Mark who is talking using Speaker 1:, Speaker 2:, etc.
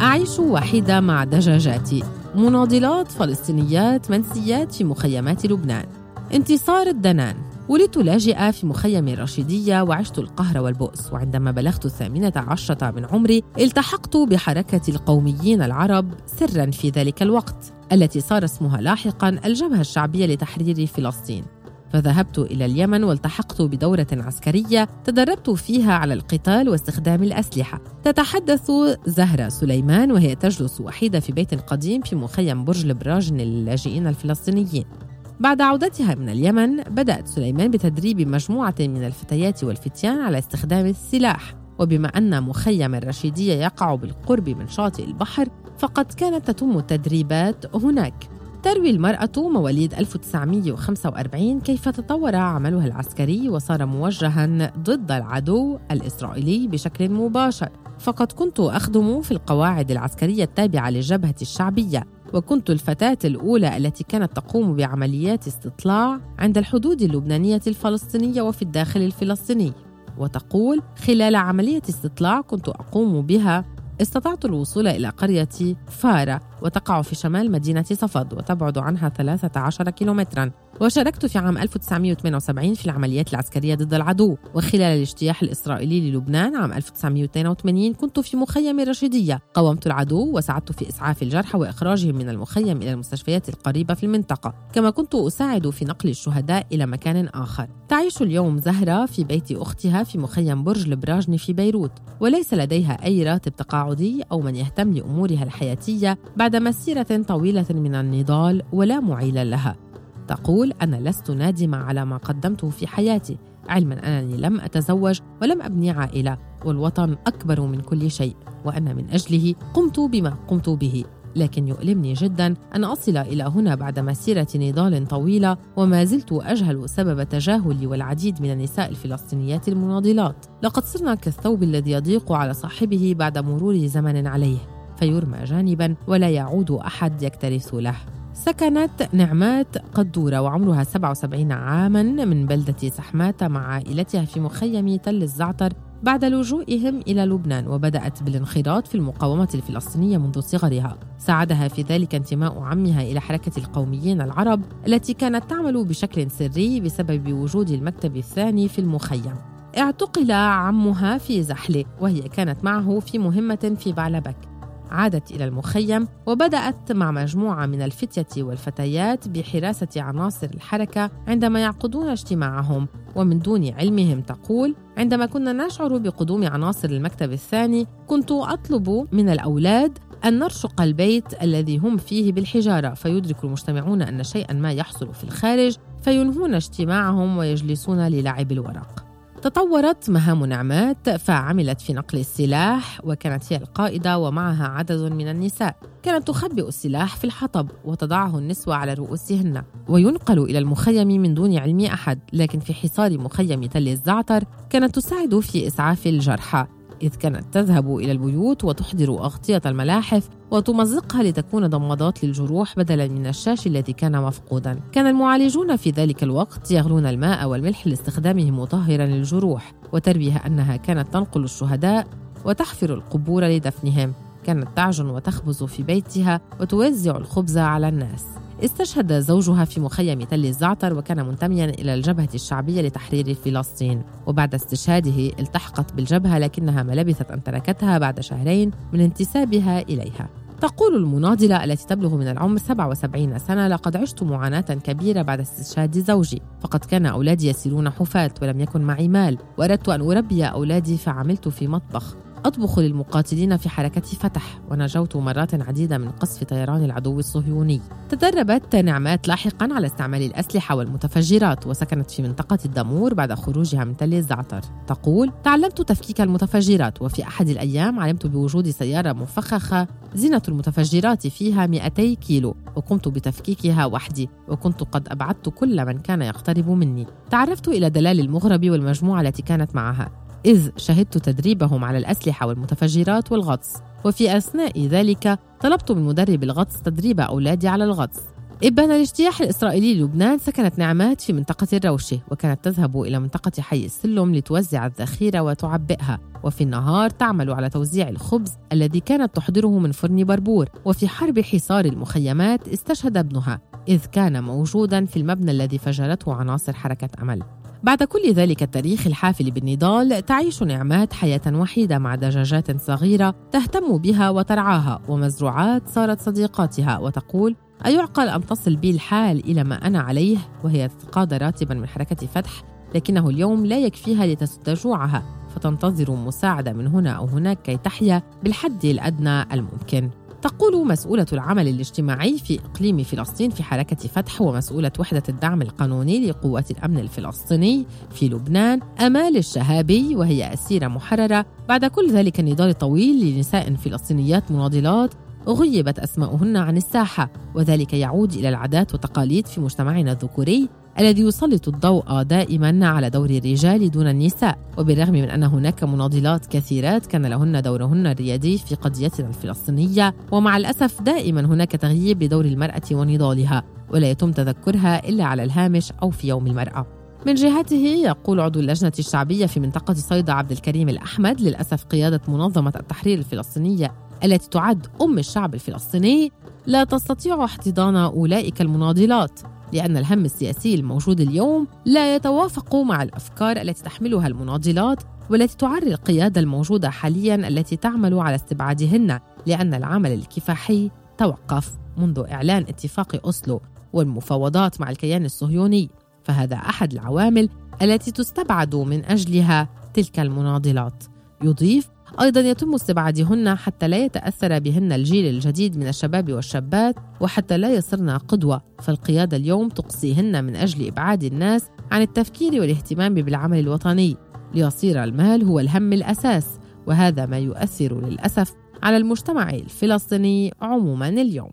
Speaker 1: أعيش وحيدة مع دجاجاتي مناضلات فلسطينيات منسيات في مخيمات لبنان. انتصار الدنان. ولدت لاجئة في مخيم رشيدية وعشت القهر والبؤس. وعندما بلغت الثامنة عشرة من عمري التحقت بحركة القوميين العرب سرا في ذلك الوقت التي صار اسمها لاحقا الجبهة الشعبية لتحرير فلسطين. فذهبت إلى اليمن والتحقت بدورة عسكرية تدربت فيها على القتال واستخدام الأسلحة. تتحدث زهرة سليمان وهي تجلس وحيدة في بيت قديم في مخيم برج البراج للاجئين الفلسطينيين. بعد عودتها من اليمن بدأت سليمان بتدريب مجموعة من الفتيات والفتيان على استخدام السلاح. وبما أن مخيم الرشيدية يقع بالقرب من شاطئ البحر فقد كانت تتم التدريبات هناك. تروي المرأة مواليد 1945 كيف تطور عملها العسكري وصار موجها ضد العدو الإسرائيلي بشكل مباشر. فقد كنت أخدم في القواعد العسكرية التابعة للجبهة الشعبية وكنت الفتاة الأولى التي كانت تقوم بعمليات استطلاع عند الحدود اللبنانية الفلسطينية وفي الداخل الفلسطيني. وتقول خلال عملية استطلاع كنت أقوم بها استطعت الوصول إلى قرية فارا وتقع في شمال مدينة صفد وتبعد عنها 13 كيلومترا. وشاركت في عام 1978 في العمليات العسكرية ضد العدو. وخلال الاجتياح الإسرائيلي للبنان عام 1982 كنت في مخيم رشيدية. قاومت العدو وساعدت في إسعاف الجرحى وإخراجهم من المخيم إلى المستشفيات القريبة في المنطقة. كما كنت أساعد في نقل الشهداء إلى مكان آخر. تعيش اليوم زهرة في بيت أختها في مخيم برج البراجني في بيروت. وليس لديها أي راتب تقاعدي أو من يهتم لأمورها الحياتية بعد مسيرة طويلة من النضال ولا معيل لها. تقول أنا لست نادمة على ما قدمته في حياتي علما أنني لم أتزوج ولم أبني عائلة والوطن أكبر من كل شيء وأنا من أجله قمت بما قمت به. لكن يؤلمني جدا أن أصل إلى هنا بعد مسيرة نضال طويلة وما زلت أجهل سبب تجاهلي والعديد من النساء الفلسطينيات المناضلات. لقد صرنا كالثوب الذي يضيق على صاحبه بعد مرور زمن عليه فيرمى جانبا ولا يعود أحد يكترث له. سكنت نعمات قدورة وعمرها 77 عاما من بلدة سحماتة مع عائلتها في مخيم تل الزعتر بعد لجوئهم إلى لبنان وبدأت بالانخراط في المقاومة الفلسطينية منذ صغرها. ساعدها في ذلك انتماء عمها إلى حركة القوميين العرب التي كانت تعمل بشكل سري بسبب وجود المكتب الثاني في المخيم. اعتقل عمها في زحلة وهي كانت معه في مهمة في بعلبك. عادت إلى المخيم وبدأت مع مجموعة من الفتية والفتيات بحراسة عناصر الحركة عندما يعقدون اجتماعهم ومن دون علمهم تقول عندما كنا نشعر بقدوم عناصر المكتب الثاني كنت أطلب من الأولاد أن نرشق البيت الذي هم فيه بالحجارة فيدرك المجتمعون أن شيئا ما يحصل في الخارج فينهون اجتماعهم ويجلسون للعب الورق. تطورت مهام نعمات فعملت في نقل السلاح وكانت هي القائدة ومعها عدد من النساء. كانت تخبئ السلاح في الحطب وتضعه النسوة على رؤوسهن وينقل إلى المخيم من دون علم أحد. لكن في حصار مخيم تل الزعتر كانت تساعد في إسعاف الجرحى. إذ كانت تذهب إلى البيوت وتحضر أغطية الملاحف وتمزقها لتكون ضمادات للجروح بدلا من الشاش الذي كان مفقودا. كان المعالجون في ذلك الوقت يغلون الماء والملح لاستخدامه مطهرا للجروح وترويه أنها كانت تنقل الشهداء وتحفر القبور لدفنهم. كانت تعجن وتخبز في بيتها وتوزع الخبز على الناس. استشهد زوجها في مخيم تل الزعتر وكان منتميا إلى الجبهة الشعبية لتحرير فلسطين. وبعد استشهاده التحقت بالجبهة لكنها ما لبثت أن تركتها بعد شهرين من انتسابها إليها. تقول المناضلة التي تبلغ من العمر 77 سنة لقد عشت معاناة كبيرة بعد استشهاد زوجي. فقد كان أولادي يسيرون حفاة ولم يكن معي مال. وأردت أن أربي أولادي فعملت في مطبخ. أطبخ للمقاتلين في حركة فتح ونجوت مرات عديدة من قصف طيران العدو الصهيوني. تدربت نعمات لاحقا على استعمال الأسلحة والمتفجرات وسكنت في منطقة الدمور بعد خروجها من تل الزعتر. تقول تعلمت تفكيك المتفجرات وفي أحد الأيام علمت بوجود سيارة مفخخة زينة المتفجرات فيها 200 كيلو وقمت بتفكيكها وحدي وكنت قد أبعدت كل من كان يقترب مني. تعرفت إلى دلال المغرب والمجموعة التي كانت معها. إذ شهدت تدريبهم على الأسلحة والمتفجرات والغطس وفي أثناء ذلك طلبت من مدرب الغطس تدريب أولادي على الغطس. إبان الاجتياح الإسرائيلي للبنان سكنت نعمات في منطقة الروشة وكانت تذهب إلى منطقة حي السلم لتوزع الذخيرة وتعبئها وفي النهار تعمل على توزيع الخبز الذي كانت تحضره من فرن بربور وفي حرب حصار المخيمات استشهد ابنها إذ كان موجودا في المبنى الذي فجرته عناصر حركة أمل. بعد كل ذلك التاريخ الحافل بالنضال تعيش نعمات حياة وحيدة مع دجاجات صغيرة تهتم بها وترعاها ومزروعات صارت صديقاتها وتقول أيعقل أن تصل بي الحال إلى ما أنا عليه؟ وهي تتقاضى راتبا من حركة فتح لكنه اليوم لا يكفيها لتسد جوعها فتنتظر مساعدة من هنا أو هناك كي تحيا بالحد الأدنى الممكن. تقول مسؤولة العمل الاجتماعي في إقليم فلسطين في حركة فتح ومسؤولة وحدة الدعم القانوني لقوات الأمن الفلسطيني في لبنان أمال الشهابي وهي أسيرة محررة بعد كل ذلك النضال الطويل لنساء فلسطينيات مناضلات غيبت أسماؤهن عن الساحة وذلك يعود إلى العادات والتقاليد في مجتمعنا الذكوري الذي يسلط الضوء دائما على دور الرجال دون النساء. وبالرغم من أن هناك مناضلات كثيرات كان لهن دورهن الريادي في قضيتنا الفلسطينية. ومع الأسف دائما هناك تغييب لدور المرأة ونضالها ولا يتم تذكرها إلا على الهامش أو في يوم المرأة. من جهته يقول عضو اللجنة الشعبية في منطقة صيدا عبد الكريم الأحمد للأسف قيادة منظمة التحرير الفلسطينية التي تعد أم الشعب الفلسطيني لا تستطيع احتضان أولئك المناضلات. لأن الهم السياسي الموجود اليوم لا يتوافق مع الأفكار التي تحملها المناضلات والتي تعري القيادة الموجودة حاليا التي تعمل على استبعادهن لأن العمل الكفاحي توقف منذ إعلان اتفاق أوسلو والمفاوضات مع الكيان الصهيوني. فهذا أحد العوامل التي تستبعد من أجلها تلك المناضلات. يضيف أيضا يتم استبعادهن حتى لا يتأثر بهن الجيل الجديد من الشباب والشابات وحتى لا يصرن قدوة فالقيادة اليوم تقصيهن من أجل إبعاد الناس عن التفكير والاهتمام بالعمل الوطني. ليصير المال هو الهم الأساس وهذا ما يؤثر للأسف على المجتمع الفلسطيني عموما اليوم.